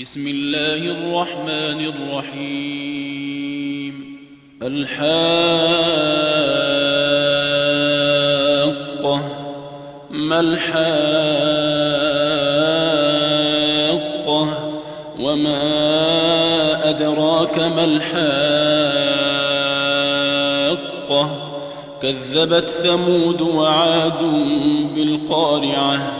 بسم الله الرحمن الرحيم. الحاقة. ما الحاقة؟ وما أدراك ما الحاقة؟ كذبت ثمود وعاد بالقارعة.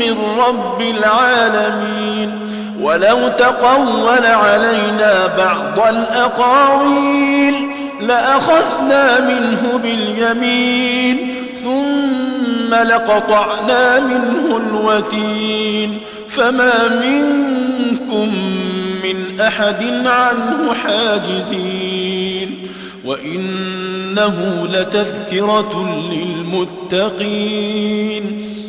من رب العالمين ولو تقول علينا بعض الأقاويل لأخذنا منه باليمين ثم لقطعنا منه الوتين فما منكم من أحد عنه حاجزين وإنه لتذكرة للمتقين